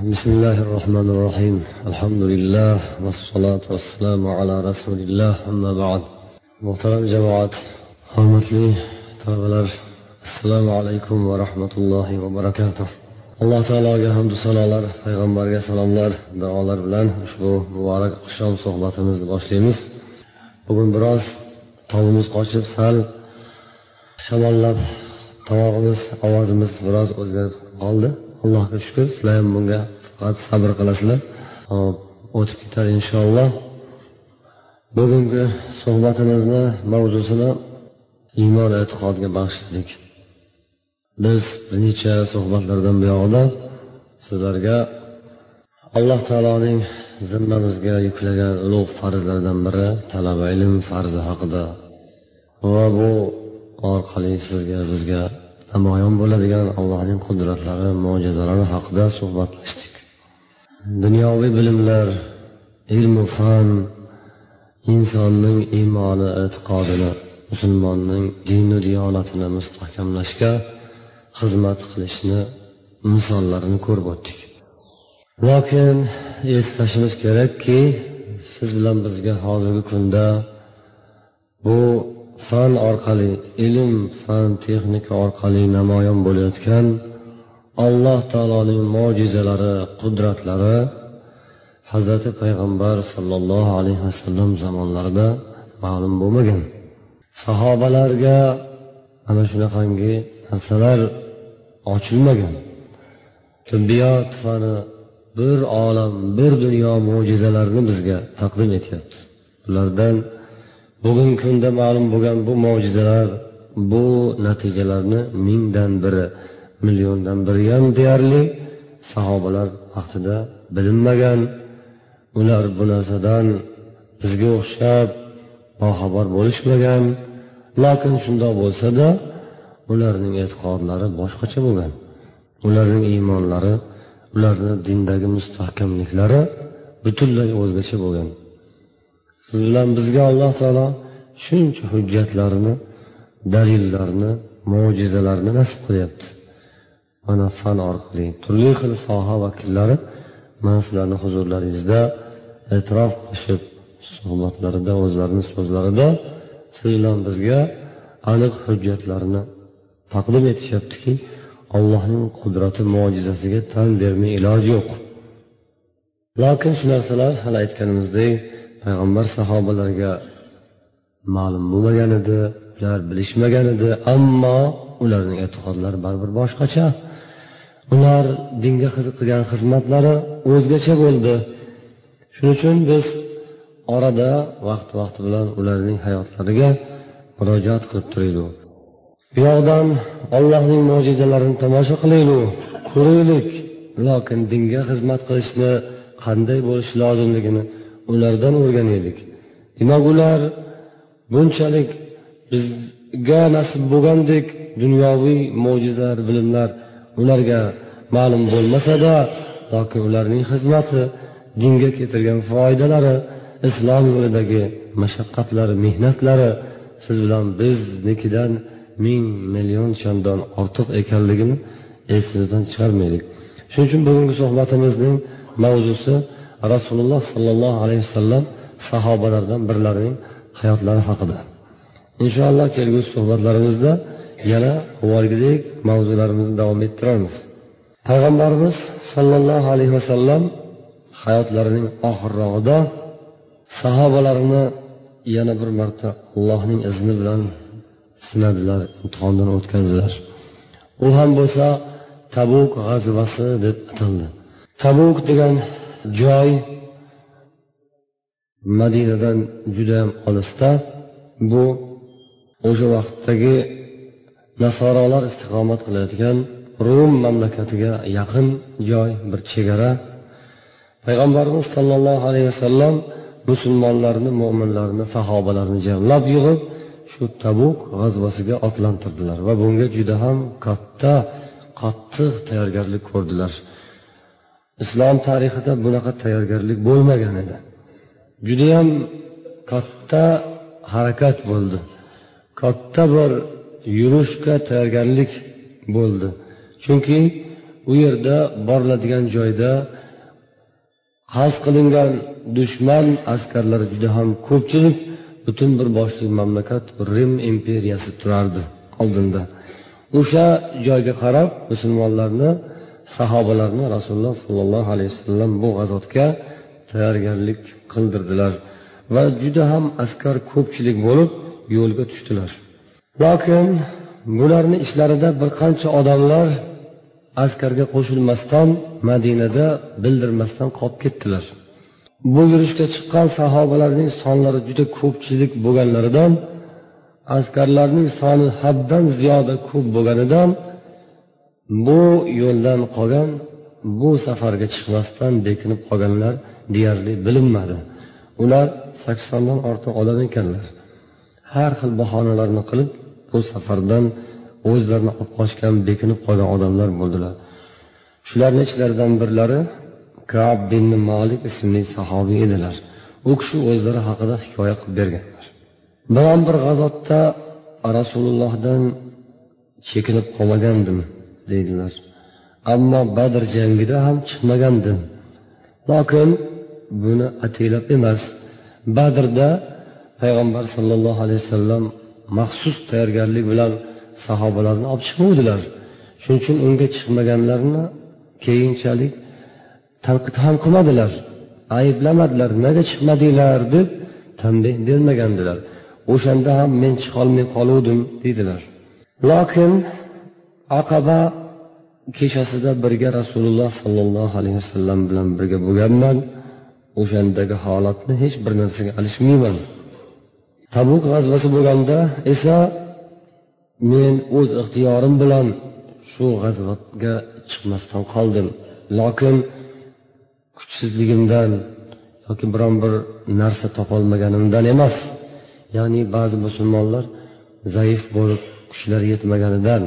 بسم الله الرحمن الرحيم الحمد لله والصلاة والسلام على رسول الله أما بعد محترم جماعات hurmatli talabalar assalomu alaykum va rahmatullohi va barakatuh alloh taologa hamdu sanolar payg'ambarga salomlar duolar bilan ushbu muborak oqshom suhbatimizni boshlaymiz bugun biroz tobimiz qochib sal shamollab tomog'imiz ovozimiz biroz o'zgarib qoldi Allohga shukur sizlar ham bunga faqat sabr qilasizlar. Hop o'tib ketar inshaalloh. Bugungi suhbatimizni mavzusini iymon e'tiqodga bag'ishladik biz bir necha suhbatlardan buyog'ida sizlarga alloh taoloning zimmamizga yuklagan ulug' farzlaridan biri talaba ilm farzi haqida va bu orqali sizga bizga namoyon bo'ladigan allohning qudratlari mo'jizalari haqida suhbatlashdik. Dunyoviy bilimlar ilmu fan insonning iymoni e'tiqodini musulmonning dinu diyonatini mustahkamlashga xizmat qilishni misollarini ko'rib o'tdik. Lokin eslashimiz kerakki siz bilan bizga hozirgi kunda bu fan orqali ilm fan texnika orqali namoyon bo'layotgan alloh taoloning mo'jizalari qudratlari hazrati payg'ambar sollallohu alayhi vasallam zamonlarida ma'lum bo'lmagan. Sahobalarga ana shunaqangi narsalar ochilmagan. Tibbiyot fani bir olam bir dunyo mo'jizalarini bizga taqdim etyapti. Bulardan bugungi kunda ma'lum bo'lgan bu mo'jizalar bu natijalarni mingdan biri milliondan biri ham deyarli sahobalar vaqtida bilinmagan. Ular bu narsadan bizga o'xshab boxabar bo'lishmagan. Lokin shundoq bo'lsada ularning e'tiqodlari boshqacha bo'lgan. Ularning iymonlari ularni dindagi mustahkamliklari butunlay o'zgacha bo'lgan. Siz bilan bizga alloh taolo shuncha hujjatlarni dalillarni mo'jizalarni nasib qilyapti. Mana fan orqali turli xil soha vakillari mana sizlarni huzurlaringizda e'tirof qilishib suhbatlarida o'zlarini so'zlarida siz bilan bizga aniq hujjatlarni taqdim etishyaptiki allohning qudrati mo'jizasiga tan bermay iloji yo'q. Lokin shu narsalar hali aytganimizdek payg'ambar sahobalarga ma'lum bo'lmagan edi ular bilishmagan edi ammo ularning e'tiqodlari baribir boshqacha. Ular dinga qilgan xizmatlari o'zgacha bo'ldi. Shuning uchun biz orada vaqt vaqti bilan ularning hayotlariga murojaat qilib turaylik. Bu yoqdan allohning mo'jizalarini tomosha qilaylik ko'raylik. Lokin dinga xizmat qilishni qanday bo'lishi lozimligini ulardan o'rganaylik demak ular bunchalik bizga nasib bo'lgandek dunyoviy mo'jizalar bilimlar ularga ma'lum bo'lmasada toki ularning xizmati dinga keltirgan foydalari islom yo'lidagi mashaqqatlari mehnatlari siz bilan biznikidan ming million chandon ortiq ekanligini esimizdan chiqarmaylik. Shuning uchun bugungi suhbatimizning mavzusi rasululloh sollallohu alayhi vasallam sahobalardan birlarining hayotlari haqida. Inshaalloh kelgusi suhbatlarimizda yana avvalgidek mavzularimizni davom ettiramiz. Payg'ambarimiz sollallohu alayhi vasallam hayotlarining oxirrog'ida sahobalarini yana bir marta allohning izni bilan sinadilar imtihondan o'tkazdilar. U ham bo'lsa tabuk g'azvasi deb ataldi. Tabuk degan joy madinadan judayam olisda. Bu o'sha vaqtdagi nasorolar istiqomat qilayotgan rum mamlakatiga yaqin joy bir chegara. Payg'ambarimiz sollallohu alayhi vasallam musulmonlarni mo'minlarni sahobalarni jamlab yig'ib shu tabuk g'azvasiga otlantirdilar va bunga juda ham katta qattiq tayyorgarlik ko'rdilar. Islom tarixida bunaqa tayyorgarlik bo'lmagan edi. Judayam katta harakat bo'ldi. Katta bir yurishga tayyorgarlik bo'ldi. Chunki u yerda boriladigan joyda qasd qilingan dushman askarlari juda ham ko'pchilik butun bir boshli mamlakat rim imperiyasi turardi oldinda. O'sha joyga qarab musulmonlarni sahobalarni rasululloh sollallohu alayhi vasallam bu g'azotga tayyorgarlik qildirdilar va juda ham askar ko'pchilik bo'lib yo'lga tushdilar. Lokin bularni ishlarida bir qancha odamlar askarga qo'shilmasdan madinada bildirmasdan qolib ketdilar. Bu yurishga chiqqan sahobalarning sonlari juda ko'pchilik bo'lganlaridan askarlarning soni haddan ziyoda ko'p bo'lganidan bu yo'ldan qolgan bu safarga chiqmasdan bekinib qolganlar deyarli bilinmadi. Ular saksondan ortiq odam ekanlar. Har xil bahonalarni qilib bu safardan o'zlarini olib qochgan bekinib qolgan odamlar bo'ldilar. Shularni ichlaridan birlari kab bin molik ismli sahobiy edilar. U kishi o'zlari haqida hikoya qilib berganlar. Biron bir g'azotda rasulullohdan chekinib qolmagandim deydilar. Ammo badr jangida ham chiqmagandim. Lokin buni ataylab emas. Badrda payg'ambar sollallohu alayhi vasallam maxsus tayyorgarlik bilan sahobalarni olib chiquvdilar shuning uchun unga chiqmaganlarni keyinchalik tanqid ham qilmadilar. Ayblamadilar nimaga chiqmadinglar? deb tanbeh bermagandilar. O'shanda ham men chiqolmay qoluvdim deydilar. Lokin aqaba kechasida birga rasululloh sollallohu alayhi vasallam bilan birga bo'lganman. O'shandagi holatni hech bir narsaga alishmayman. Tabuk g'azvasi bo'lganda esa men o'z ixtiyorim bilan shu g'azvatga chiqmasdan qoldim. Lokin kuchsizligimdan yoki biron bir narsa topolmaganimdan emas ya'ni ba'zi musulmonlar zaif bo'lib kuchlari yetmaganidan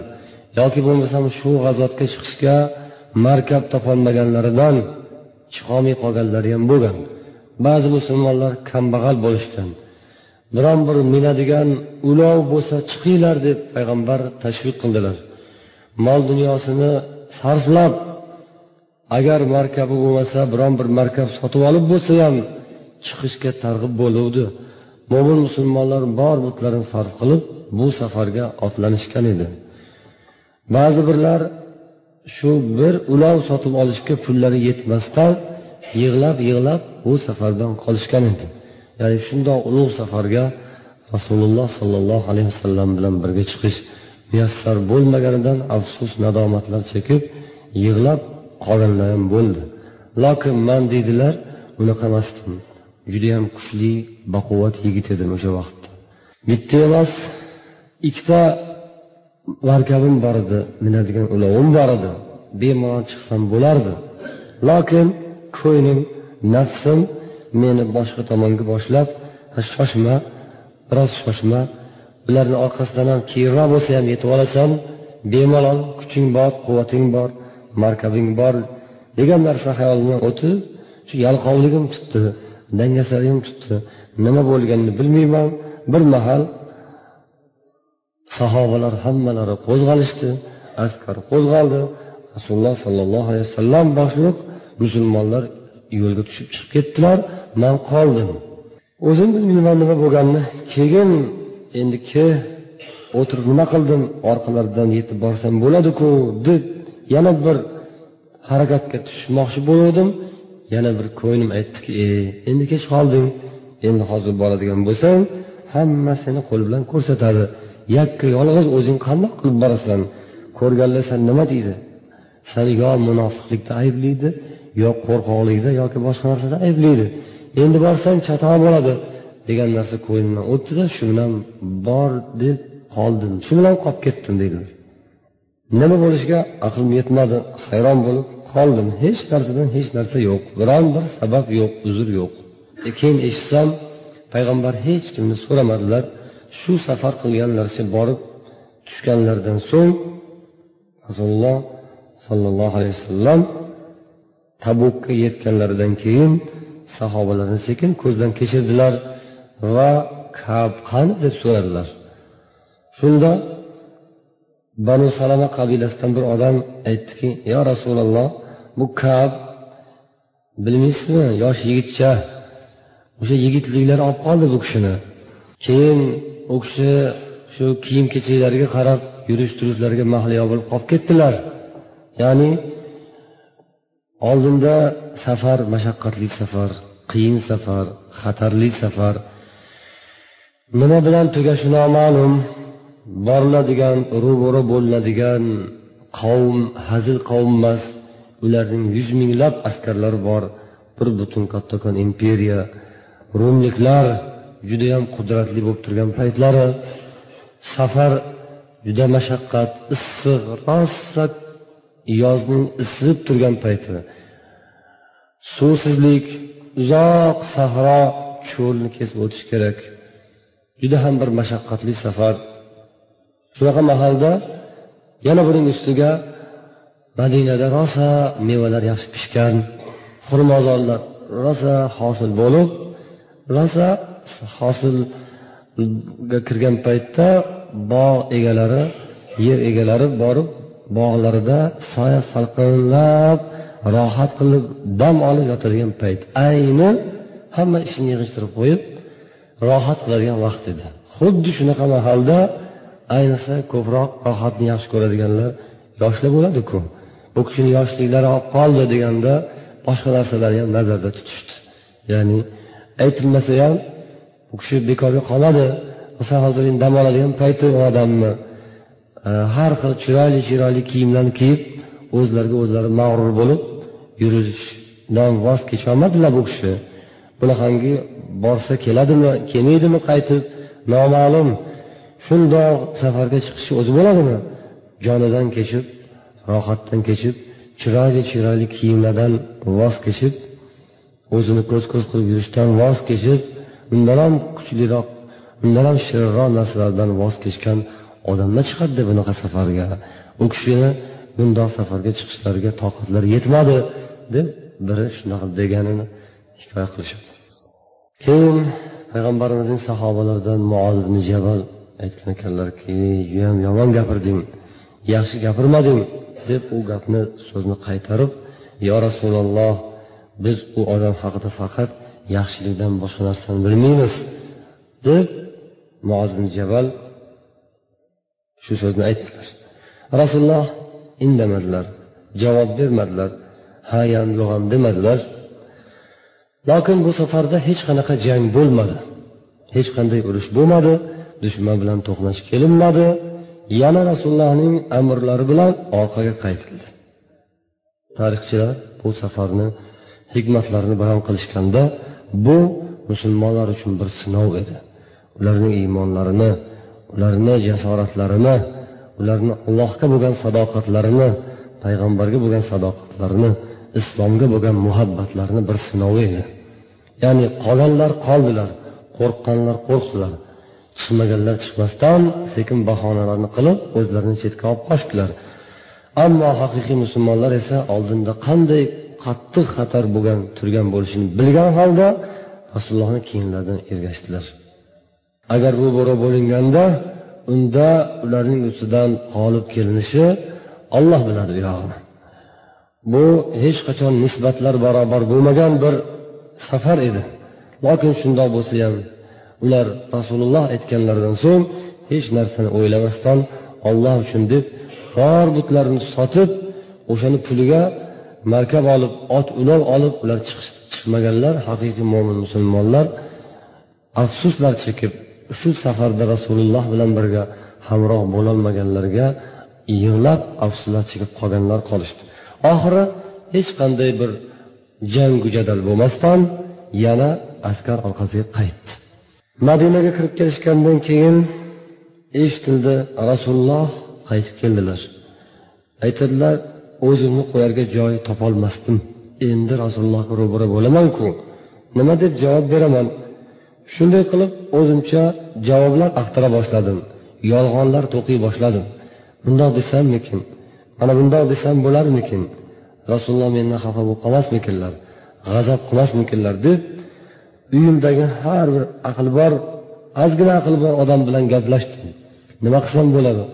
yoki bo'lmasam shu g'azotga chiqishga markab topolmaganlaridan chiqolmay qolganlari ham bo'lgan. Ba'zi musulmonlar kambag'al bo'lishgan. Biron bir minadigan ulov bo'lsa chiqinglar deb payg'ambar tashviq qildilar. Mol dunyosini sarflab agar markabi bo'lmasa biron bir markab sotib olib bo'lsa ham chiqishga targ'ib bo'luvdi. Mo'min musulmonlar bor butlarini sarf qilib bu safarga otlanishgan edi. Ba'zi birlar shu bir ulov sotib olishga pullari yetmasdan yig'lab yig'lab bu safardan qolishgan edi. Ya'ni shundoq ulug' safarga rasululloh sollallohu alayhi vasallam bilan birga chiqish muyassar bo'lmaganidan afsus nadomatlar chekib yig'lab qolganlar ham bo'ldi. Lokin man deydilar unaqa emasdim. Judayam kuchli baquvvat yigit edim o'sha vaqtda. Bitta emas ikkita markabim bor edi minadigan ulovim bor edi bemalol chiqsam bo'lardi. Lokin ko'nglim nafsim meni boshqa tomonga boshlab shoshma biroz shoshma ularni orqasidan ham keyinroq bo'lsa ham yetib olasan bemalol kuching bor quvvating bor markabing bor degan narsa xayolimdan o'tib shu yalqovligim tutdi dangasaligim tutdi. Nima bo'lganini bilmayman bir mahal sahobalar hammalari qo'zg'alishdi askar qo'zg'aldi. Rasululloh sollallohu alayhi vasallam boshliq musulmonlar yo'lga tushib chiqib ketdilar. Man qoldim. O'zim bilmayman nima bo'lganini. Keyin endi ke o'tirib nima qildim? Orqalaridan yetib borsam bo'ladiku deb yana bir harakatga tushmoqchi bo'lgandim yana bir ko'nglim aytdiki e endi kech qolding. Endi hozir boradigan bo'lsang hamma seni qo'l bilan ko'rsatadi. Yakka yolg'iz o'zing qandoq qilib borasan? Ko'rganlar san nima deydi? Sani yo munofiqlikda ayblaydi yo qo'rqoqlikda yoki boshqa narsada ayblaydi. Endi borsang chatoq bo'ladi degan narsa ko'nglimdan o'tdida shu bilan bor deb qoldim. Shu bilan qolib ketdim deydilar nima bo'lishiga aqlim yetmadi hayron bo'lib qoldim. Hech narsadan hech narsa yo'q. Biron bir sabab yo'q uzr yo'q. E, keyin eshitsam payg'ambar hech kimni so'ramadilar. Shu safar qilganlaricha borib tushganlaridan so'ng rasululloh sollallohu alayhi vasallam tabukka yetganlaridan keyin sahobalarni sekin ko'zdan kechirdilar va kab qani deb so'radilar. Shunda banu salama qabilasidan bir odam aytdiki yo rasululloh bu kab bilmaysizmi yosh yigitcha? O'sha yigitliklari olib qoldi bu kishini. Keyin u kishi shu kiyim kechaklariga qarab yurish turishlariga mahliyo bo'lib qolib ketdilar. Ya'ni oldinda safar mashaqqatli safar qiyin safar xatarli safar. Nima bilan tugashi noma'lum. Boriladigan ro'baro bo'linadigan qavm hazil qavm emas. Ularning yuz minglab askarlari bor. Bir butun kattakon imperiya rumliklar judayam qudratli bo'lib turgan paytlari safar juda mashaqqat issiq rosa yozning isinib turgan payti. Suvsizlik uzoq sahro cho'lni kesib o'tish kerak. Juda ham bir mashaqqatli safar. Shunaqa mahalda yana buning ustiga madinada rosa mevalar yaxshi pishgan xurmozorlar rosa hosil bo'lib rosa hosilga kirgan paytda bog' egalari yer egalari borib bog'larida soya salqinlab rohat qilib dam olib yotadigan payt. Ayni hamma ishini yig'ishtirib qo'yib rohat qiladigan vaqt edi. Xuddi shunaqa mahalda ayniqsa ko'proq rohatni yaxshi ko'radiganlar yoshlar bo'ladiku. Bu kishini yoshliklari olib qoldi deganda boshqa narsalarni ham nazarda tutishdi. Ya'ni aytilmasa ham u kishi bekorga qoladi. Masalan hozir dam oladigan payti u odamni e, har xil chiroyli chiroyli kiyimlarni kiyib o'zlariga o'zlari mag'rur bo'lib yurishdan voz kecholmadilar bu kishi. Bunaqangi borsa keladimi kelmaydimi qaytib noma'lum. Shundoq safarga chiqishi o'zi bo'ladimi? Jonidan kechib rohatdan kechib chiroyli chiroyli kiyimlardan voz kechib o'zini ko'z ko'z qilib yurishdan voz kechib undan ham kuchliroq undan ham shirinroq narsalardan voz kechgan odamlar chiqadida bunaqa safarga? U kishini bundoq safarga chiqishlariga toqatlari yetmadi deb biri shunaqa deganini hikoya qilishadi. Keyin payg'ambarimizning sahobalaridan muoz ibn jabal aytgan ekanlarki judayam yomon gapirding yaxshi gapirmading deb u gapni so'zni qaytarib yo rasululloh biz u odam haqida faqat yaxshilikdan boshqa narsani bilmaymiz deb muoz ibn jabal shu so'zni aytdilar. Rasululloh indamadilar javob bermadilar hayam yo'q demadilar. Lokin bu safarda hech qanaqa jang bo'lmadi. Hech qanday urush bo'lmadi dushman bilan to'qnash kelinmadi. Yana rasulullohning amrlari bilan orqaga qaytildi. Tarixchilar bu safarni hikmatlarini bayon qilishganda bu musulmonlar uchun bir sinov edi. Ularning iymonlarini ularni jasoratlarini ularni allohga bo'lgan sadoqatlarini payg'ambarga bo'lgan sadoqatlarini islomga bo'lgan muhabbatlarini bir sinovi edi. Ya'ni qolganlar qoldilar qo'rqqanlar qo'rqdilar. Chiqmaganlar chiqmasdan sekin bahonalarni qilib o'zlarini chetga olib qochdilar. Ammo haqiqiy musulmonlar esa oldinda qanday qattiq xatar bo'lgan turgan bo'lishini bilgan holda rasulullohni kiyimlaridan ergashdilar. Agar ro'baro bo'linganda unda ularning ustidan g'olib kelinishi olloh biladi u yog'ini bu hech qachon nisbatlar barobar bo'lmagan bir safar edi. Lokin shundoq bo'lsa ham ular rasululloh aytganlaridan so'ng hech narsani o'ylamasdan olloh uchun deb bor butlarini sotib o'shani puliga markab olib ot ulov olib ular chiqmaganlar haqiqiy mo'min musulmonlar afsuslar chekib shu safarda rasululloh bilan birga hamroh bo'lolmaganlarga yig'lab afsuslar chekib qolganlar qolishdi. Oxiri hech qanday bir jangu jadal bo'lmasdan yana askar orqasiga qaytdi. Madinaga kirib kelishgandan keyin eshitildi rasululloh qaytib keldilar. Aytadilar o'zimni qo'yarga joy topolmasdim. Endi rasulullohga ro'bara bo'lamanku. Nima deb javob beraman? Shunday qilib o'zimcha javoblar axtara boshladim. Yolg'onlar to'qiy boshladim. Bundoq desammikin mana bundoq desam bo'larmikin? Rasululloh mendan xafa bo'lib qolmasmikinlar? G'azab qilmasmikinlar deb uyimdagi har bir aqli bor ozgina aqli bor odam bilan gaplashdim. Nima qilsam bo'ladi?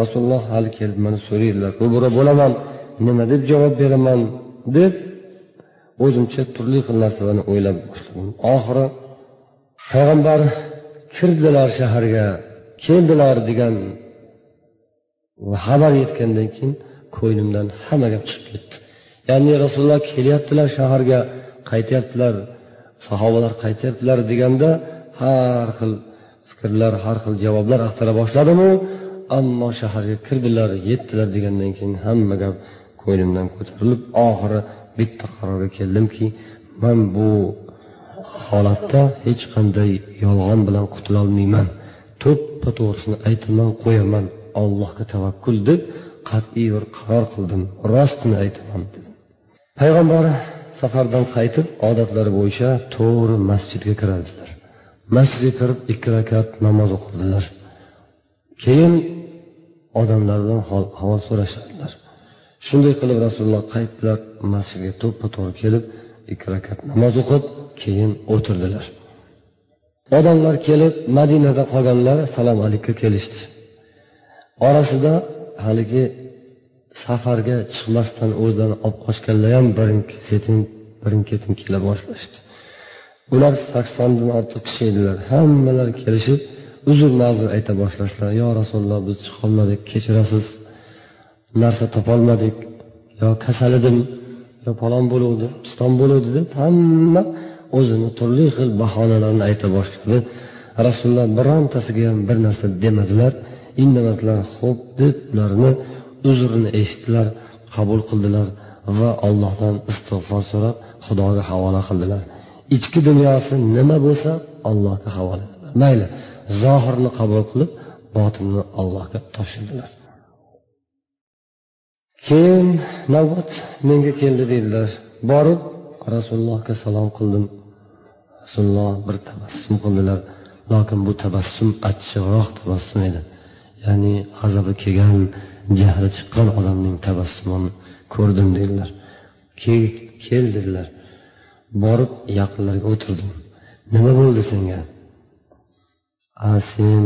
Rasululloh hali kelib mani so'raydilar. Ro'bara bo'laman. Nima deb javob beraman deb o'zimcha turli xil narsalarni o'ylab boshladim oxiri payg'ambar kirdilar shaharga keldilar degan xabar yetgandan keyin ko'nglimdan hamma gap chiqib ketdi. Ya'ni rasululloh kelyaptilar shaharga qaytyaptilar sahobalar qaytyaptilar deganda har xil fikrlar har xil javoblar axtara boshladimu ammo shaharga kirdilar yetdilar degandan keyin hamma gap ko'nglimdan ko'tarilib oxiri bitta qarorga keldimki man bu holatda hech qanday yolg'on bilan qutulolmayman. To'ppa to'g'risini aytaman qo'yaman. Allohga tavakkul deb qat'iy bir qaror qildim. Rostini aytaman dedim. Payg'ambar safardan qaytib odatlari bo'yicha to'g'ri masjidga kirardilar. Masjidga kirib ikki rakat namoz o'qidilar keyin odamlardan hol ahvol so'rashadilar. Shunday qilib rasululloh qaytdilar masjidga to'ppa to'g'ri kelib ikki rakat namoz o'qib keyin o'tirdilar. Odamlar kelib madinada qolganlar salom alikka kelishdi. Orasida haligi safarga chiqmasdan o'zlarini olib qochganlar ham birin setin birin ketin kela boshlashdi. Ular saksondan ortiq kishi edilar. Hammalari kelishib uzr ma'zur ayta boshlashdilar. Yo rasululloh biz chiqolmadik kechirasiz. Narsa topolmadik yo kasal edim yo palon bo'luvdi piston bo'luvdi deb hamma o'zini turli xil bahonalarni ayta boshladi. Rasululloh birontasiga ham bir narsa demadilar indamaslar ho'p deb ularni uzrini eshitdilar qabul qildilar va allohdan istig'for so'rab xudoga havola qildilar. Ichki dunyosi nima bo'lsa allohga havola mayli zohirni qabul qilib botinni allohga topshirdilar keyin navbat menga keldi dedilar borib rasulullohga salom qildim. Rasululloh bir tabassum qildilar. Lokin bu tabassum achchiqroq tabassum edi. Ya'ni g'azabi kelgan jahli chiqqan odamning tabassumini ko'rdim dedilar kel dedilar. Borib yaqinlariga o'tirdim. Nima bo'ldi senga? A sen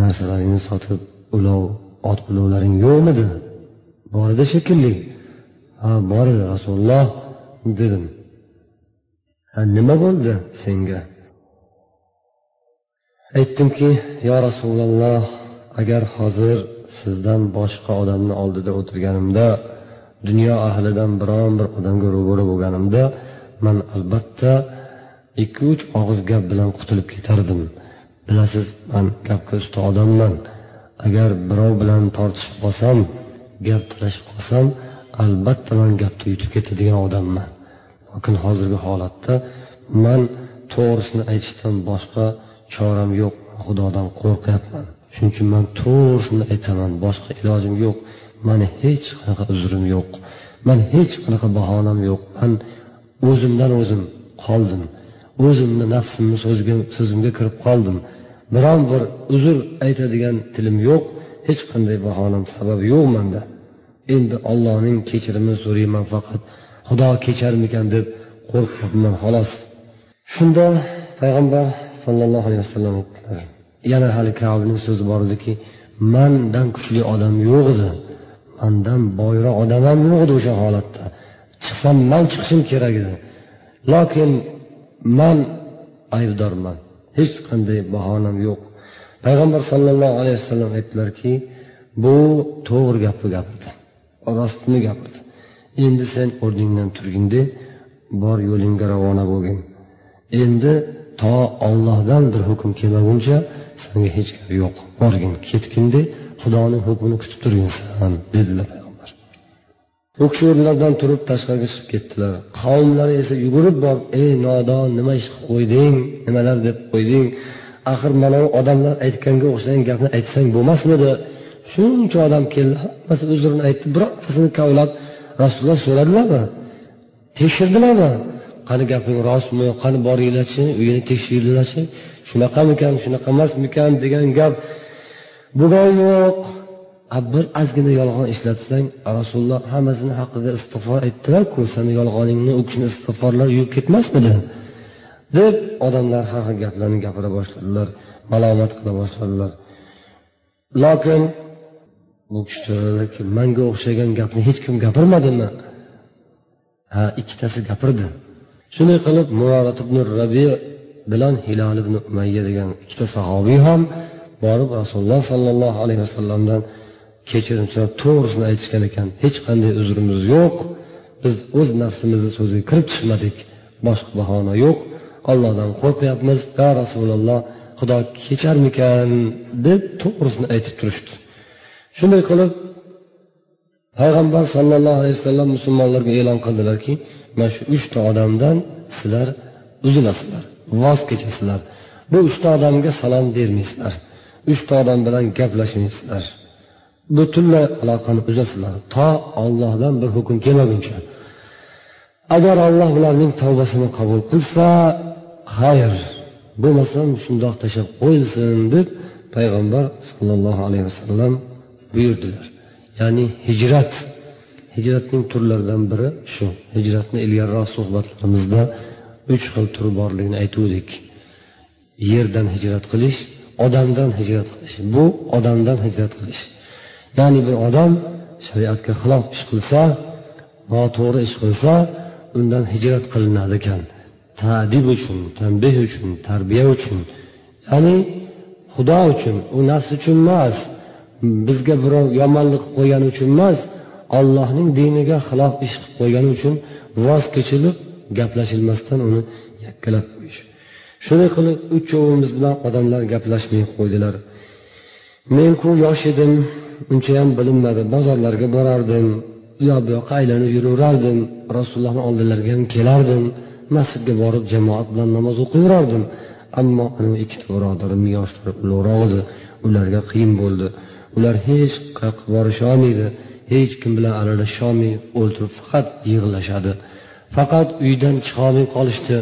narsalaringni sotib ulov ot ulovlaring yo'qmidi? Bor edi shekilli. Ha bor edi rasululloh dedim. Ha nima bo'ldi senga? Aytdimki yo rasululloh agar hozir sizdan boshqa odamni oldida o'tirganimda dunyo ahlidan biron bir odamga ro'bara bo'lganimda man albatta ikki uch og'iz gap bilan qutulib ketardim. Bilasiz man gapga usta odamman. Agar birov bilan tortishib qolsam gap talashib qolsam albatta man gapni yutib ketadigan odamman. Lekin hozirgi holatda man to'g'risini aytishdan boshqa choram yo'q xudodan qo'rqyapman. Shuning uchun man to'g'risini aytaman boshqa ilojim yo'q mani hech qanaqa uzrim yo'q mani hech qanaqa bahonam yo'q. Man o'zimdan o'zim qoldim o'zimni nafsimni so'zimga kirib qoldim. Biron bir uzr aytadigan tilim yo'q hech qanday bahonam sabab yo'q manda endi ollohning kechirimini so'rayman faqat xudo kecharmikan deb qo'rqyapman xolos. Shunda payg'ambar sollallohu alayhi vasallam aytdilar yana hali kavbning so'zi bor ediki mandan kuchli odam yo'q edi. Mandan boyroq odam ham yo'q edi o'sha holatda. Chiqsam man chiqishim kerak edi. Lokin man aybdorman. Hech qanday bahonam yo'q. Payg'ambar sollallohu alayhi vasallam aytdilarki bu to'g'ri gapni gapirdi rostini gapirdi. Endi sen o'rningdan turginde bor yo'lingga ravona bo'lgin. Endi to ollohdan bir hukm kelmaguncha sanga hech gap yo'q. Borgin ketginde xudoning hukmini kutib turginsan dedilar payg'ambar. U kishi o'rnlaridan turib tashqariga chiqib ketdilar. Qavmlari esa yugurib borib ey nodon nima ish qilib qo'yding nimalar deb qo'yding? Axir mana bu odamlar aytganga o'xshagan gapni aytsang bo'lmasmidi? Shuncha odam keldi hammasi uzrini aytdi birontasini kavlab rasululloh so'radilarmi? Tekshirdilarmi? Qani gaping rostmi? Qani boringlarchi uyini tekshiringlarchi shunaqamikan shunaqa emasmikan degan gap bo'lgani yo'q. Bir ozgina yolg'on ishlatsang rasululloh hammasini haqqiga istig'for aytdilarku sani yolg'oningni u kishini istig'forlari yuvib ketmasmidi? Deb odamlar har xil gaplarni gapira boshladilar malomat qila boshladilar. Lokin bu kishi manga o'xshagan gapni hech kim gapirmadimi? Ha ikkitasi gapirdi. Shunday qilib murorat ibn rabi bilan hilol ibn umayya degan ikkita sahobiy ham borib rasululloh sollallohu alayhi vasallamdan kechirim so'rab to'g'risini aytishgan ekan hech qanday uzrimiz yo'q biz o'z nafsimizni so'ziga kirib tushmadik boshqa bahona yo'q ollohdan qo'rqyapmiz yo rasululloh xudo kecharmikan? deb to'g'risini aytib turishdi. Shunday qilib payg'ambar sollallohu alayhi vasallam musulmonlarga e'lon qildilarki mana shu uchta odamdan sizlar uzilasizlar voz kechasizlar. Bu uchta odamga salom bermaysizlar. Uchta odam bilan gaplashmaysizlar. Butunlay aloqani uzasizlar to ollohdan bir hukm kelmaguncha. Agar olloh ularning tavbasini qabul qilsa xayr bo'lmasam shundoq tashlab qo'yilsin deb payg'ambar sollallohu alayhi vasallam buyurdilar. Ya'ni hijrat hijratning turlaridan biri shu. Hijratni ilgariroq suhbatlarimizda uch xil turi borligini aytuvdik. Yerdan hijrat qilish odamdan hijrat qilish. Bu odamdan hijrat qilish. Ya'ni bir odam shariatga xilof ish qilsa noto'g'ri ish qilsa undan hijrat qilinadi ekan. Tadib uchun tanbeh uchun tarbiya uchun. Ya'ni xudo uchun u nafs uchun emas bizga birov yomonlik qilib qo'ygani uchun emas ollohning diniga xilof ish qilib qo'ygani uchun voz kechilib gaplashilmasdan uni yakkalab qo'yish. Shunday qilib uchovimiz bilan odamlar gaplashmay qo'ydilar. Menku yosh edim unchayam bilinmadi bozorlarga borardim u yoq bu yoqqa aylanib yuraverardim rasulullohni oldilariga ham kelardim. Masjidga borib jamoat bilan namoz o'qiyverardim ammo ikkita birodarim yoshlari ulug'roq edi ularga qiyin bo'ldi. Ular hech qayoqqa borisholmaydi. Hech kim bilan aralasholmay o'ltirib faqat yig'lashadi. Faqat uydan chiqolmay qolishdi.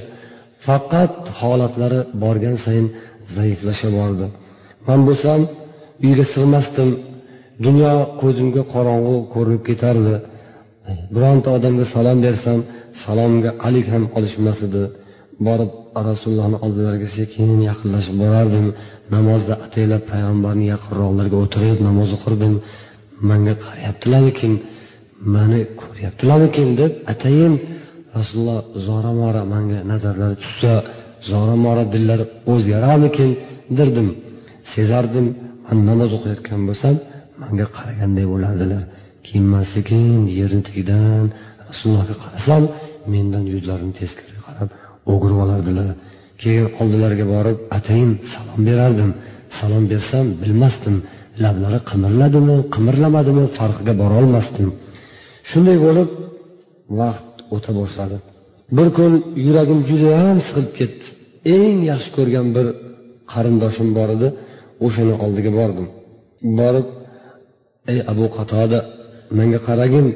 Faqat holatlari borgan sayin zaiflasha bordi. Man bo'lsam uyga sig'masdim. Dunyo ko'zimga qorong'u ko'rinib ketardi. Bironta odamga salom bersam salomga alik ham olishmas edi. Borib rasulullohni oldilariga sekin yaqinlashib borardim. Namozda ataylab payg'ambarni yaqinroqlariga o'tirib namoz o'qirdim. Manga qarayaptilarmikin mani ko'ryaptilarmikin? deb atayin rasululloh zora mora manga nazarlari tushsa zora mora dillari o'zgararmikin? derdim. Sezardim man namoz o'qiyotgan bo'lsam manga qaraganday bo'lardilar. Keyin man sekin yerni tagidan rasulullohga qarasam mendan yuzlarini teskari qarab o'girib olardilar. Keyin oldilariga borib atayin salom berardim. Salom bersam bilmasdim. Lablari qimirladimi qimirlamadimi farqiga borolmasdim shunday bo'lib vaqt o'ta boshladi. Bir kun yuragim judayam siqilib ketdi. Eng yaxshi ko'rgan bir qarindoshim bor edi. O'shani oldiga bordim. Borib ey abu qatoda menga qaragin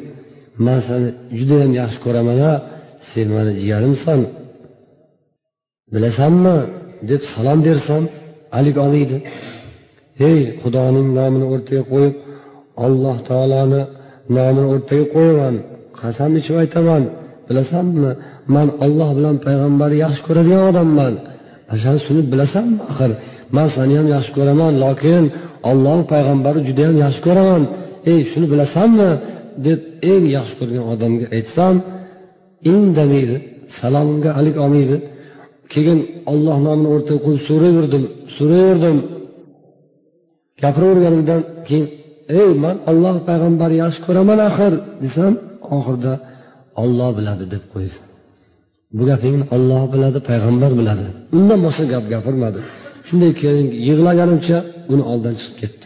man seni judayam yaxshi ko'raman a sen mani jigarimsan bilasanmi? deb salom bersam alik olmaydi hey xudoning nomini o'rtaga qo'yib alloh taoloni nomini o'rtaga qo'yaman qasam ichib aytaman. Bilasanmi? Man olloh bilan payg'ambarni yaxshi ko'radigan odamman. Ana shuni bilasanmi axir? Man seni ham yaxshi ko'raman lokin olloh payg'ambarni judayam yaxshi ko'raman. Ey shuni bilasanmi? deb eng yaxshi ko'rgan odamga aytsam indamaydi salomga alik olmaydi. Keyin olloh nomini o'rtaga qo'yib so'rayverdim so'rayverdim gapiraverganimdan keyin ey man olloh payg'ambarni yaxshi ko'raman axir desam oxirida olloh biladi deb qo'ydi bu gapingni olloh biladi payg'ambar biladi. Undan boshqa gap gapirmadi. Shunday keyin yig'laganimcha uni oldidan chiqib ketdim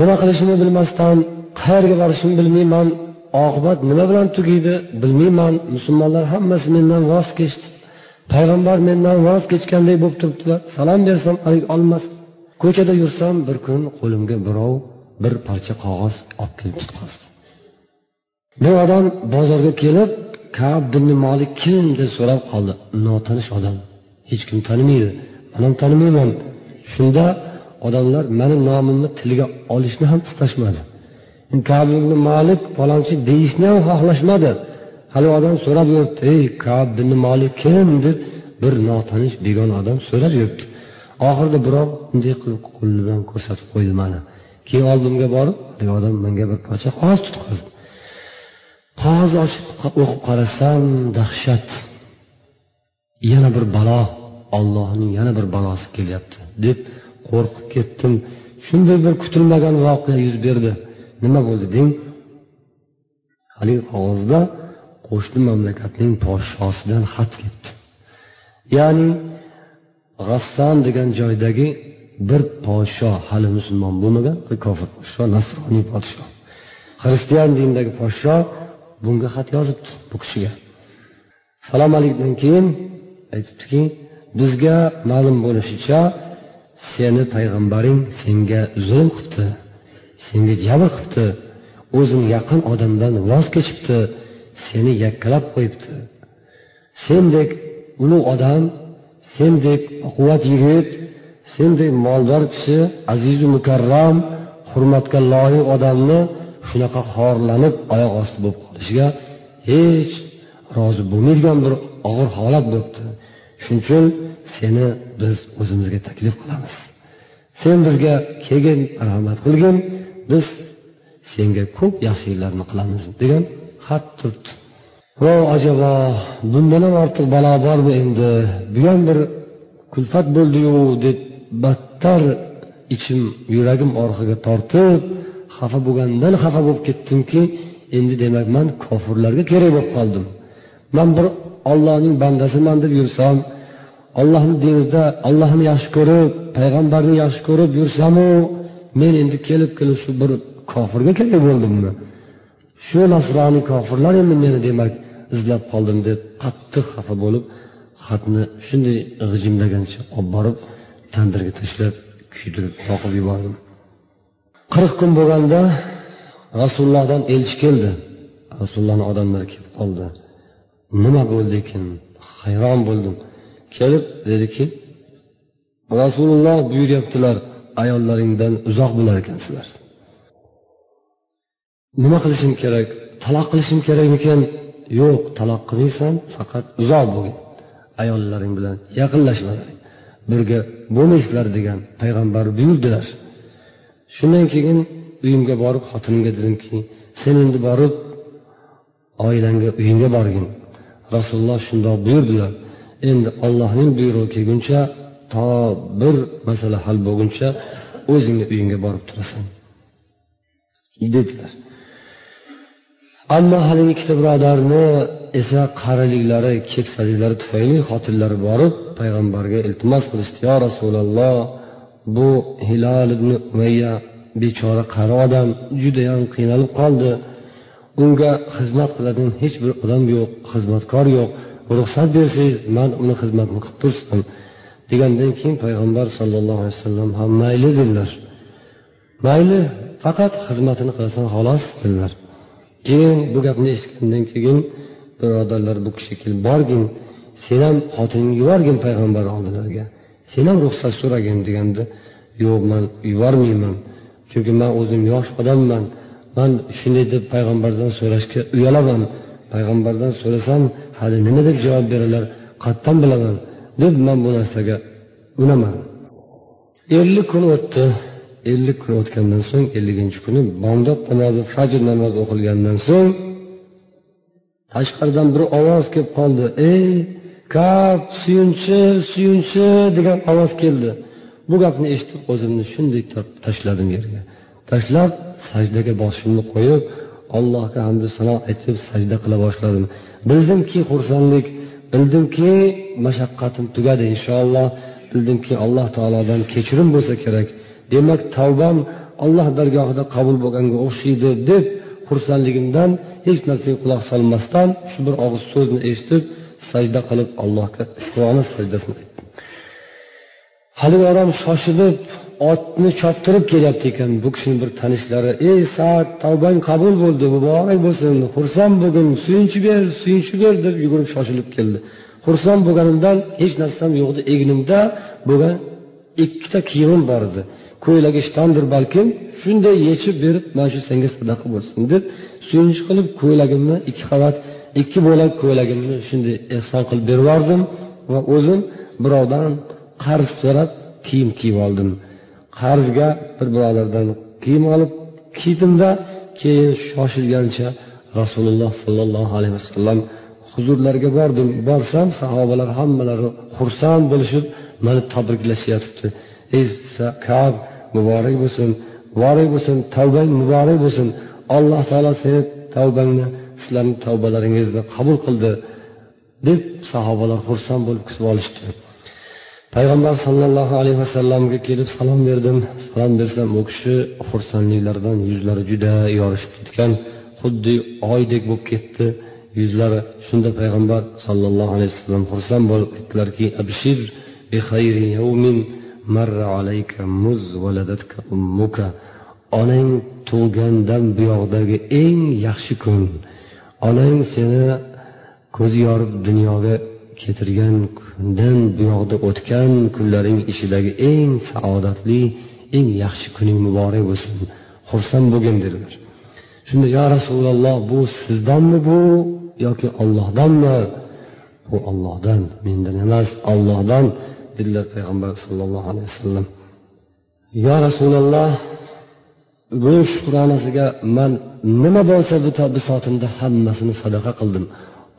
nima qilishimni bilmasdan qayerga borishimni bilmayman. Oqibat nima bilan tugaydi bilmayman. Musulmonlar hammasi mendan voz kechdi. Payg'ambar mendan voz kechganday bo'lib turibdilar salom bersam alik olmas. Ko'chada yursam bir kun qo'limga birov bir parcha qog'oz olib kelib tutqazdi. Bu odam bozorga kelib kab bin molik kim deb so'rab qoldi. Notanish odam. Hech kim tanimaydi man ham tanimayman shunda odamlar mani nomimni tilga olishni ham istashmadi. Kab ibn molik falonchi deyishni ham xohlashmadi. Hali odam so'rab yuribdi ey kab bin molik kim? deb bir notanish begona odam so'rab yuribdi. Oxirida birov bunday qilib qo'li bilan ko'rsatib qo'ydi mani keyin oldimga borib haligi odam menga bir parcha qog'oz tutqazdi. Qog'oz ochib o'qib qarasam dahshat. Yana bir balo ollohning yana bir balosi kelyapti deb qo'rqib ketdim. Shunday bir kutilmagan voqea yuz berdi. Nima bo'ldi deng? Haligi qog'ozda qo'shni mamlakatning podshosidan xat kelibdi ya'ni g'asson degan joydagi bir podsho hali musulmon bo'lmagan bir kofir podsho nasroniy podsho xristian dinidagi podsho bunga xat yozibdi bu kishiga. Salom alikdan keyin aytibdiki bizga ma'lum bo'lishicha seni payg'ambaring senga zulm qilibdi senga jabr qilibdi o'zini yaqin odamdan voz kechibdi seni yakkalab qo'yibdi. Sendek ulug' odam sendek baquvvat yigit sendek moldor kishi azizu mukarram hurmatga loyiq odamni shunaqa xorlanib oyoq osti bo'lib qolishiga hech rozi bo'lmaydigan bir og'ir holat bo'libdi. Shuning uchun seni biz o'zimizga taklif qilamiz. Sen bizga kelgin marhamat qilgin. Biz senga ko'p yaxshiliklarni qilamiz degan xat turibdi. Vo ajabo bundan ham ortiq balo bormi endi? Bu ham bir kulfat bo'ldiyu deb battar ichim yuragim orqaga tortib xafa bo'lgandan xafa bo'lib ketdimki endi demak man kofirlarga kerak bo'lib qoldim. Man bir ollohning bandasiman deb yursam ollohni dinida ollohni yaxshi ko'rib payg'ambarni yaxshi ko'rib yursamu men endi kelib kelib shu bir kofirga kerak bo'ldimmi? Shu nasroniy kofirlar endi meni demak izlab qoldim deb qattiq xafa bo'lib xatni shunday g'ijimlagancha olib borib tandirga tashlab kuydirib yoqib yubordim. Qirq kun bo'lganda rasulullohdan elchi keldi. Rasulullohni odamlari kelib qoldi. Nima bo'ldi ekan? Hayron bo'ldim. Kelib dediki rasululloh buyuryaptilar ayollaringdan uzoq bo'lar ekansizlar nima qilishim kerak? Taloq qilishim kerakmikan? Yo'q taloq qilmaysan faqat uzoq bo'lgin ayollaring bilan yaqinlashmalaring birga bo'lmaysizlar degan payg'ambar buyurdilar. Shundan keyin uyimga borib xotinimga dedimki sen endi borib oilangga uyingga borgin. Rasululloh shundoq buyurdilar. Endi ollohning buyrug'i kelguncha to bir masala hal bo'lguncha o'zingni uyingga borib turasan. Dedilar. Ammo haligi ikkita birodarni esa qariliklari keksaliklari tufayli xotinlari borib payg'ambarga iltimos qilishdi. Yo rasululloh bu hilol ibn umayya bechora qari odam judayam qiynalib qoldi. Unga xizmat qiladigan hech bir odam yo'q xizmatkor yo'q. Ruxsat bersangiz man uni xizmatini qilib tursin degandan keyin payg'ambar sollallohu alayhi vasallam ham mayli dedilar. Mayli faqat xizmatini qilasan xolos dedilar. Keyin bu gapni eshitgandan keyin birodarlar bu kishiga kelib borgin sen ham xotiningni yuborgin payg'ambar oldilariga. Sen ham ruxsat so'ragin deganda yo'q man yubormayman chunki man o'zim yosh odamman. Man shunday deb payg'ambardan so'rashga uyalaman. Payg'ambardan so'rasam hali nima deb javob beradilar qayerdan bilaman deb man bu narsaga unamadim ellik kun o'tdi. Ellik kun o'tgandan so'ng elliginchi kuni bomdod namozi fajr namozi o'qilgandan so'ng tashqaridan bir ovoz kelib qoldi. Ey kap suyunchi suyunchi degan ovoz keldi. Bu gapni eshitib o'zimni shunday tashladim yerga. Tashlab sajdaga boshimni qo'yib allohga hamdu sano aytib sajda qila boshladim. Bildimki xursandlik bildimki mashaqqatim tugadi inshaalloh. Bildimki alloh taolodan kechirim bo'lsa kerak. Demak tavbam alloh dargohida qabul bo'lganga o'xshaydi deb xursandligimdan hech narsaga quloq solmasdan shu bir og'iz so'zni eshitib sajda qilib allohga shukrona sajdasini aytdim. Haligi odam shoshilib otni choptirib kelyapti ekan bu kishini bir tanishlari. Ey sad tavbang qabul bo'ldi muborak bo'lsin. Xursand bo'lgin suyunchi ber suyunchi ber deb yugurib shoshilib keldi. Xursand bo'lganimdan hech narsam yo'q edi egnimda bo'lgan ikkita kiyimim bor edi. Ko'ylagi ishtondir balkim shunday yechib berib mana shu senga sadaqa bo'lsin deb suyunchi qilib ko'ylagimni ikki qavat ikki bo'lak ko'ylagimni shunday ehson qilib berib yubordim va o'zim birovdan qarz so'rab kiyim kiyib oldim. Qarzga bir birodardan kiyim olib kiydimda keyin shoshilgancha rasululloh sollallohu alayhi vasallam huzurlariga bordim. Borsam sahobalar hammalari xursand bo'lishib mani tabriklashyotibdi ey kab muborak bo'lsin muborak bo'lsin tavbang muborak bo'lsin. Alloh taolo seni tavbangni sizlarni tavbalaringizni qabul qildi deb sahobalar xursand bo'lib kutib olishdi. Payg'ambar sollallohu alayhi vasallamga kelib salom berdim. Salom bersam u kishi xursandliklaridan yuzlari juda yorishib ketgan. Xuddi oydek bo'lib ketdi. Yuzlari shunda payg'ambar sollallohu alayhi vasallam xursand bo'lib aytdilarki abshir bi khayri yawmin marra alayka muz valadatka ummuka. Onang tug'gandan buyoqdagi eng yaxshi kun. Onang seni ko'zi yorib dunyoga keltirgan kundan buyoqda o'tgan kunlaring ichidagi eng saodatli eng yaxshi kuning muborak bo'lsin. Xursand bo'lgin dedilar. Shunda yo rasululloh bu sizdanmi bu yoki ollohdanmi bu ollohdan mendan emas ollohdan dedilar payg'ambar sollallohu alayhi vasallam. Yo rasululloh bu shukronasiga man nima bo'lsa bu bisotimda hammasini sadaqa qildim.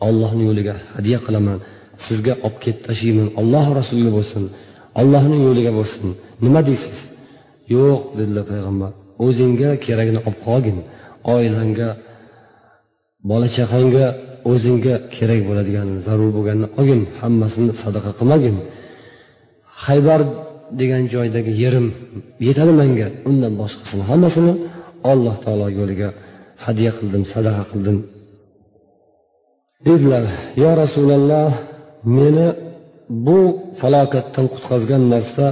Ollohni yo'liga hadya qilaman. Sizga olib kelib tashlayman. Alloh rasuliga bo'lsin. Ollohni yo'liga bo'lsin. Nima deysiz? Yo'q dedilar payg'ambar. O'zingga keragini olib qolgin. Oilangga bola chaqangga o'zingga kerak bo'ladigan zarur bo'lganini olgin. Hammasini sadaqa qilmagin. Haybar degan joydagi yerim yetadi manga. Undan boshqasini hammasini alloh taolo yo'liga hadya qildim sadaqa qildim. Dedilar yo rasululloh meni bu falokatdan qutqazgan narsa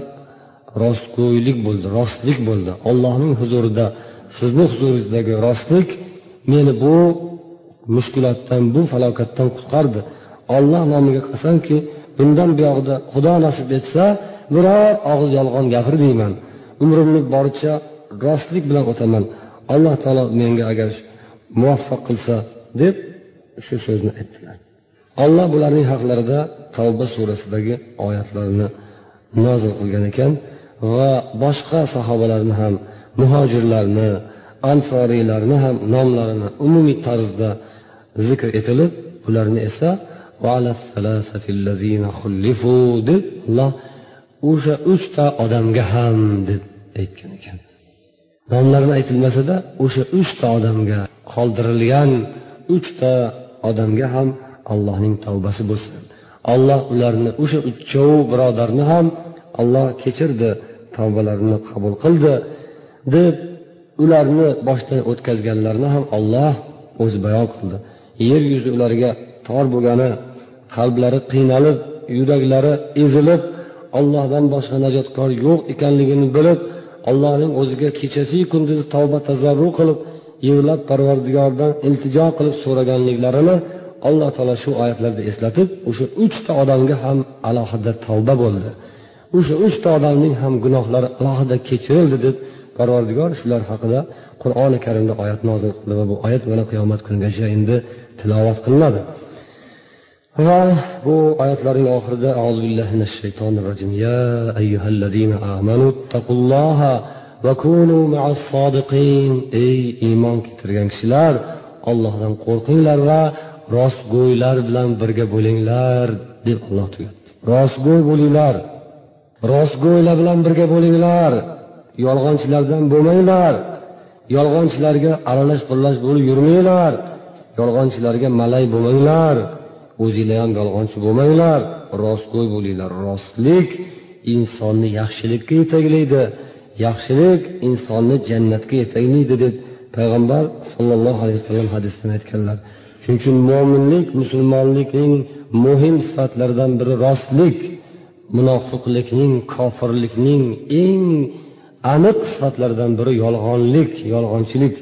rostgo'ylik bo'ldi rostlik bo'ldi. Ollohning huzurida sizni huzuringizdagi rostlik meni bu mushkulotdan bu falokatdan qutqardi. Olloh nomiga qasamki bundan buyog'ida xudo nasib etsa biror og'iz yolg'on gapirmayman. Umrimni boricha rostlik bilan o'taman. Alloh taolo menga agar muvaffaq qilsa deb shu so'zni aytdilar. Olloh bularning haqlarida tavba surasidagi oyatlarni nozil qilgan ekan va boshqa sahobalarni ham muhojirlarni ansoriylarni ham nomlarini umumiy tarzda zikr etilib ularni esa deb alloh o'sha uchta odamga ham deb aytgan ekan. Nomlarini aytilmasada o'sha uchta odamga qoldirilgan uchta odamga ham allohning tavbasi bo'lsin. Alloh ularni o'sha uchovi birodarni ham alloh kechirdi tavbalarini qabul qildi deb ularni boshdan o'tkazganlarni ham olloh o'zi bayon qildi. Yer yuzi ularga tor bo'lgani qalblari qiynalib yuraklari ezilib ollohdan boshqa najotkor yo'q ekanligini bilib allohning o'ziga kechasiyu kunduzi tavba tazarru qilib yig'lab parvardigordan iltijo qilib so'raganliklarini alloh taolo shu oyatlarda eslatib o'sha uchta odamga ham alohida tavba bo'ldi. O'sha uchta odamning ham gunohlari alohida kechirildi deb parvardigor shular haqida qur'oni karimda oyat nozil qildi va bu oyat mana qiyomat kunigacha endi tilovat qilinadi. Va bu oyatlarning oxirida auzu billahi minash shaytonir rojim ya ayyuhallazina amanu taqulloha va kunu ma'as sodiqin. Ey iymon keltirgan kishilar ollohdan qo'rqinglar va rostgo'ylar bilan birga bo'linglar deb alloh tugatdi rostgo'y bo'linglar. Rostgo'ylar bilan birga bo'linglar. Yolg'onchilardan bo'lmanglar. Yolg'onchilarga aralash qurlash bo'lib yurmanglar. Yolg'onchilarga malay bo'lmanglar. O'zinglar ham yolg'onchi bo'lmanglar. Rostgo'y bo'linglar. Rostlik insonni yaxshilikka yetaklaydi yaxshilik insonni jannatga yetaklaydi deb payg'ambar sollallohu alayhi vasallam hadisdan aytganlar. Shuning uchun mo'minlik musulmonlikning muhim sifatlaridan biri rostlik munofiqlikning kofirlikning eng aniq sifatlaridan biri yolg'onlik yolg'onchilik.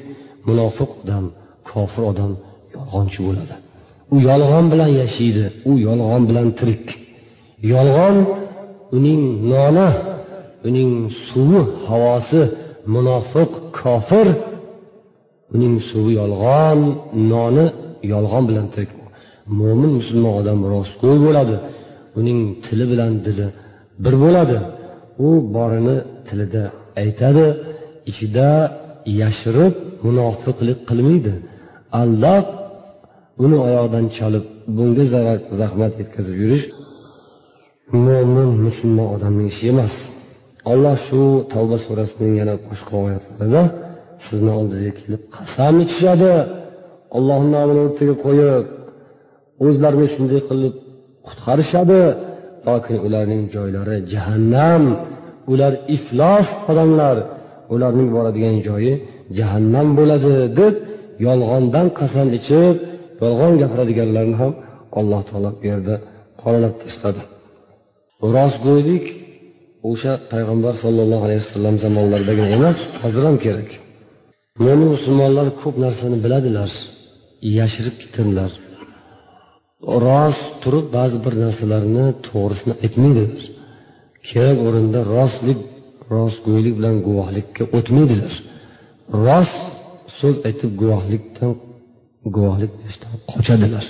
Munofiq odam kofir odam yolg'onchi bo'ladi. U yolg'on bilan yashaydi u yolg'on bilan tirik. Yolg'on uning noni uning suvi havosi munofiq kofir uning suvi yolg'on noni yolg'on bilan mo'min musulmon odam rostgo'y bo'ladi. Uning tili bilan dili bir bo'ladi. U borini tilida aytadi ichida yashirib munofiqlik qilmaydi. Aldab uni oyog'idan chalib bunga zarar zahmat yetkazib yurish mo'min musulmon odamning ishi emas. Alloh shu tavba surasining yana boshqa oyatlarida sizni oldingizga kelib qasam ichishadi. Ollohni nomini o'rtaga qo'yib o'zlarini shunday qilib qutqarishadi. Lokin ularning joylari jahannam. Ular iflos odamlar. Ularning boradigan joyi jahannam bo'ladi deb yolg'ondan qasam ichib yolg'on gapiradiganlarni ham alloh taolo bu yerda qoralab tashladi. Rostgo'ylik o'sha payg'ambar sollallohu alayhi vasallam zamonlaridagina emas hozir ham kerak. Mo'min musulmonlar ko'p narsani biladilar. Yashirib ketadilar rost turib ba'zi bir narsalarni to'g'risini aytmaydilar. Kerak o'rinda rostlik rostgo'ylik bilan guvohlikka o'tmaydilar. Rost so'z aytib guvohlikdan guvohlik berishdan qochadilar.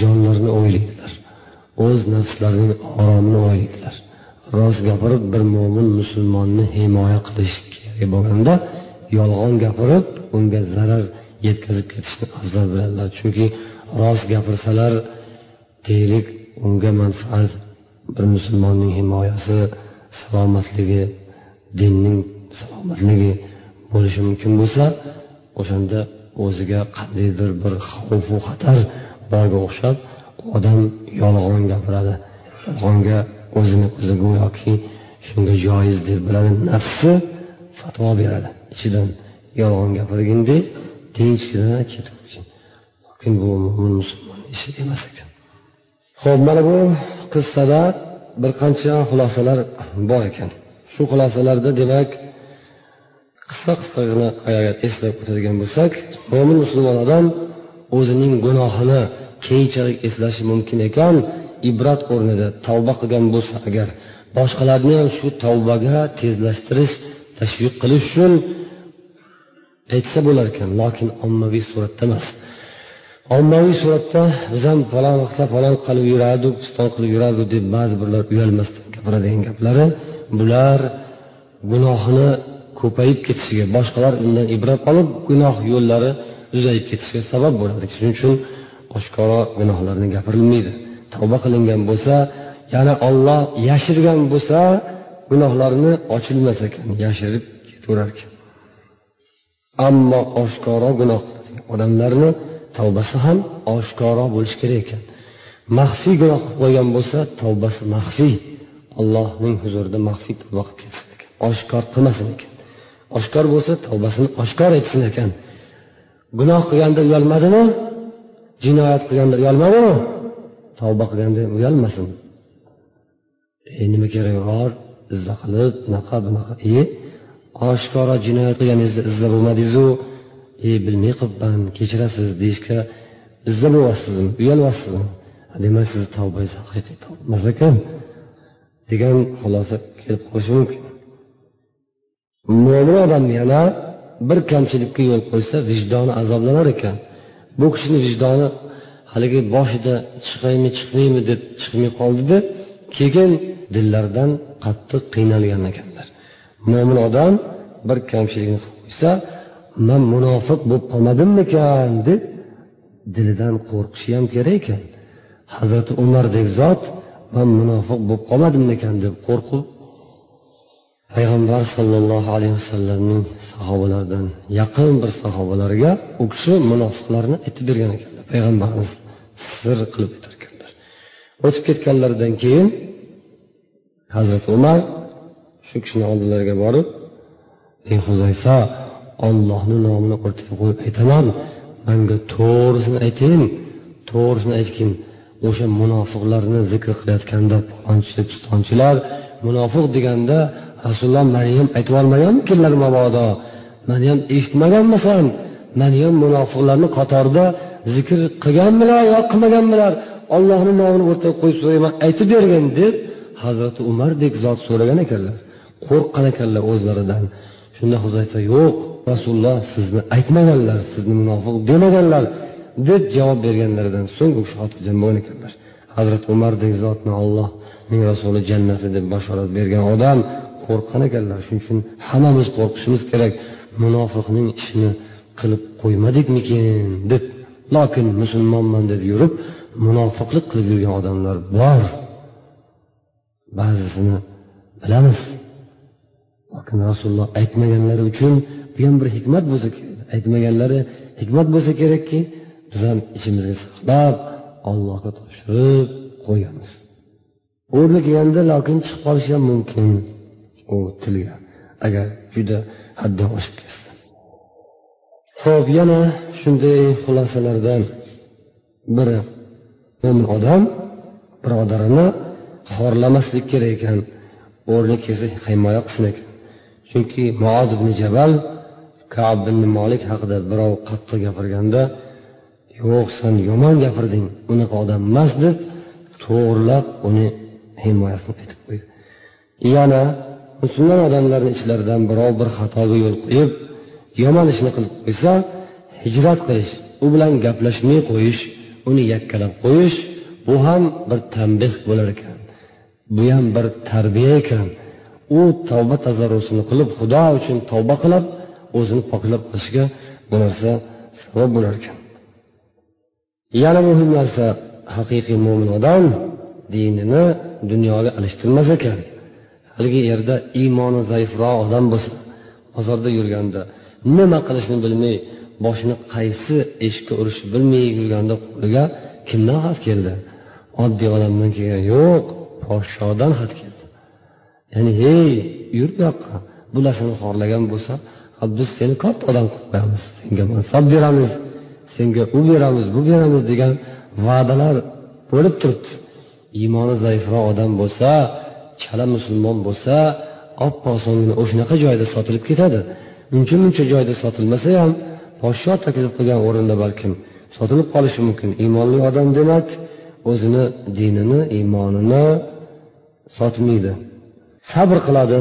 Jonlarini o'ylaydilar. O'z nafslarining oromini o'ylaydilar. Rost gapirib bir mo'min musulmonni himoya qilish kerak bo'lganda yolg'on gapirib unga zarar yetkazib ketishni afzal biladilar chunki rost gapirsalar deylik unga manfaat bir musulmonning himoyasi salomatligi dinning salomatligi bo'lishi mumkin bo'lsa o'shanda o'ziga qandaydir bir xavfu xatar borga o'xshab odam yolg'on gapiradi. Yolg'onga o'zini o'zi go'yoki shunga joiz deb biladi. Nafsi fatvo beradi. Ichidan yolg'on gapirgindek ketib ketavergin lekin bu mo'min musulmon ishi emas ekan ho'p mana bu qissada bir qancha xulosalar bor ekan shu xulosalarda demak qisqa qisqagina agar eslab o'tadigan bo'lsak mo'min musulmon odam o'zining gunohini keyinchalik eslashi mumkin ekan ibrat o'rnida tavba qilgan bo'lsa agar boshqalarni ham shu tavbaga tezlashtirish tashviq qilish uchun aytsa bo'lar ekan lokin ommaviy suratda emas. Ommaviy suratda biz ham falon vaqtda falon qilib yurardik piston qilib yurardi deb ba'zi birlar uyalmasdan gapiradigan gaplari bular gunohini ko'payib ketishiga boshqalar undan ibrat olib gunoh yo'llari uzayib ketishiga sabab bo'ladi. Shuning uchun oshkora gunohlarni gapirilmaydi. Tavba qilingan bo'lsa yana olloh yashirgan bo'lsa gunohlarni ochilmas ekan yashirib ketaverar ekan. Ammo oshkoro gunoh. Qiladigan odamlarni tavbasi ham oshkoro bo'lishi kerak ekan. Maxfiy gunoh qilib qo'ygan bo'lsa tavbasi maxfiy. Allohning huzurida maxfiy tavba qilib ketsin ekan. Oshkor qilmasin ekan. Oshkor bo'lsa tavbasini oshkor etsin ekan. Gunoh qilganda uyalmadimi? Jinoyat qilganda uyalmadimi? Tavba qilganda uyalmasin. E nima keragi bor izza qilib bunaqa bunaqa. E oshkora jinoyat qilganingizni izza bo'lmadingizu e bilmay qilibman kechirasiz deyishga izza bo'lyapsizmi uyalyapsizmi demak sizni tavbangiz haqiqiy tavba emas ekan. Degan xulosa kelib qolishi mumkin. Mo'min odam yana bir kamchilikka yo'l qo'ysa vijdoni azoblanar ekan. Bu kishini vijdoni haligi boshida chiqaymi chiqmaymi deb chiqmay qoldida keyin dillaridan qattiq qiynalgan ekanlar. Mo'min odam bir kamchilikni qilib qo'ysa man munofiq bo'lib qolmadimmikan? deb dilidan qo'rqishi ham kerak ekan. Hazrati umardek zot man munofiq bo'lib qolmadimmikan? deb qo'rqib payg'ambar sollallohu alayhi vasallamning sahobalaridan yaqin bir sahobalariga u kishi munofiqlarni aytib bergan ekanlar. Payg'ambarimiz sir qilib aytar ekanlar. O'tib ketganlaridan keyin hazrati umar shu kishini oldilariga borib ey huzayfa ollohni nomini o'rtaga qo'yib aytaman. Manga to'g'risini ayting to'g'risini aytgin. O'sha munofiqlarni zikr qilayotganda palonchi pistonchilar munofiq deganda rasululloh mani ham aytib yubormaganmikinlar mabodo. Mani ham eshitmaganmisan. Mani ham munofiqlarni qatorida zikr qilganmilar yo qilmaganmilar. Ollohni nomini o'rtaga qo'yib so'rayman aytib bergin deb hazrati umardek zot so'ragan ekanlar. Qo'rqqan ekanlar o'zlaridan. Shunda huzayfa yo'q rasululloh sizni aytmaganlar sizni munofiq demaganlar deb javob berganlaridan so'ng u kishi xotirjam bo'lgan ekanlar. Hazrati umardek zotni ollohning rasuli jannati deb bashorat bergan odam qo'rqqan ekanlar. Shuning uchun hammamiz qo'rqishimiz kerak. Munofiqning ishini qilib qo'ymadikmikin deb lokin musulmonman deb yurib munofiqlik qilib yurgan odamlar bor. Ba'zisini bilamiz. Lokin rasululloh aytmaganlari uchun bu ham bir hikmat bo'lsa aytmaganlari hikmat bo'lsa kerakki biz ham ichimizga saqlab allohga topshirib qo'yamiz. O'rni kelganda lokin chiqib qolishi ham mumkin u tilga agar juda haddan oshib ketsa. Ho'p yana shunday xulosalardan biri. Mo'min odam birodarini xorlamaslik kerak ekan. O'rni kelsa himoya qilsin ekan chunki muod ibn jabal kab ibn molik haqida birov qattiq gapirganda yo'q san yomon gapirding unaqa odam emas deb to'g'rilab uni himoyasini aytib qo'ydi. Yana musulmon odamlarni ichlaridan birov bir xatoga yo'l qo'yib yomon ishni qilib qo'ysa hijrat qilish u bilan gaplashmay qo'yish uni yakkalab qo'yish bu ham bir tanbeh bo'lar ekan. Bu ham bir tarbiya ekan. U tavba tazarrusini qilib xudo uchun tavba qilib o'zini poklab qo'yishiga bu narsa sabab bo'lar ekan. Yana muhim narsa haqiqiy mo'min odam dinini dunyoga alishtirmas ekan. Haligi yerda iymoni zaifroq odam bo'lsa bozorda yurganda nima qilishni bilmay boshini qaysi eshikka urishni bilmay yurganda qo'liga kimdan xat keldi? Oddiy odamdan kelgan yo'q podshodan xat keldi. Ya'ni hey yur bu yoqqa bular seni xorlagan bo'lsa biz seni katta odam qilib qo'yamiz senga mansab beramiz senga u beramiz bu beramiz degan va'dalar bo'lib turibdi. Iymoni zaifroq odam bo'lsa chala musulmon bo'lsa oppoq so'ngina o'shanaqa joyda sotilib ketadi. Uncha muncha joyda sotilmasa ham podsho taklif qilgan o'rinda balkim sotilib qolishi mumkin. Iymonli odam demak o'zini dinini iymonini sotmaydi. Sabr qiladi.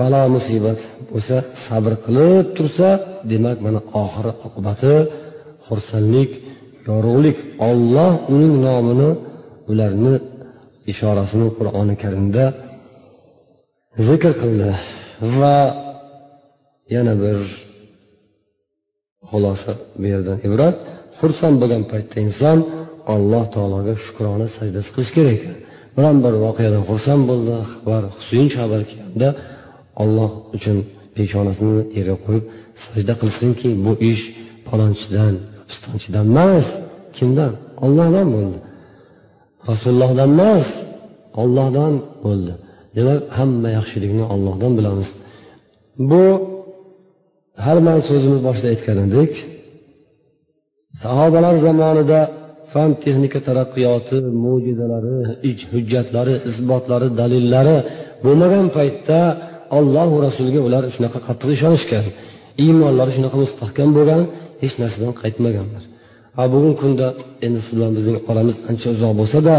Balo musibat bo'lsa sabr qilib tursa demak mana oxiri oqibati xursandlik yorug'lik. Olloh uning nomini ularni ishorasini qur'oni karimda zikr qildi. Va yana bir xulosa bu yerdan ibrat xursand bo'lgan paytda inson alloh taologa shukrona sajdasi qilish kerak. ekan biron bir voqeadan xursand bo'ldi xabar suyunch xabar kelganda olloh uchun peshonasini yerga qo'yib sajda qilsinki bu ish palonchidan pistonchidan emas kimdan? Ollohdan bo'ldi. Rasulullohdan emas ollohdan bo'ldi. Demak hamma yaxshilikni ollohdan bilamiz. Bu har man so'zimiz boshida aytgan edik sahobalar zamonida fan texnika taraqqiyoti mo'jizalari hujjatlari isbotlari dalillari bo'lmagan paytda ollohu rasuliga ular shunaqa qattiq ishonishgan. Iymonlari shunaqa mustahkam bo'lgan hech narsadan qaytmaganlar. Ha bugungi kunda endi siz bilan bizning oramiz ancha uzoq bo'lsada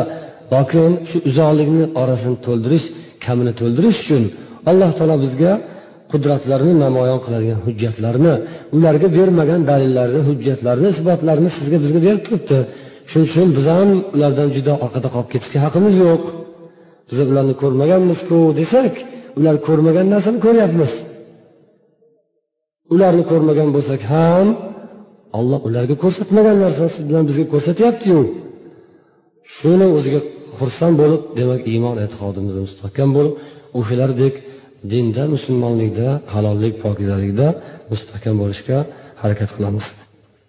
lokin shu uzoqlikni orasini to'ldirish kamini to'ldirish uchun alloh taolo bizga qudratlarini namoyon qiladigan hujjatlarni ularga bermagan dalillarni hujjatlarni isbotlarni sizga bizga berib turibdi. Shuning uchun biz ham ulardan juda orqada qolib ketishga haqqimiz yo'q. Biz ularni ko'rmaganmizku desak ular ko'rmagan narsani ko'ryapmiz. Ularni ko'rmagan bo'lsak ham olloh ularga ko'rsatmagan narsani siz bilan bizga ko'rsatyaptiyu. Shuni o'ziga xursand bo'lib demak iymon e'tiqodimizni mustahkam bo'lib o'shalardek dinda musulmonlikda halollik pokizalikda mustahkam bo'lishga harakat qilamiz.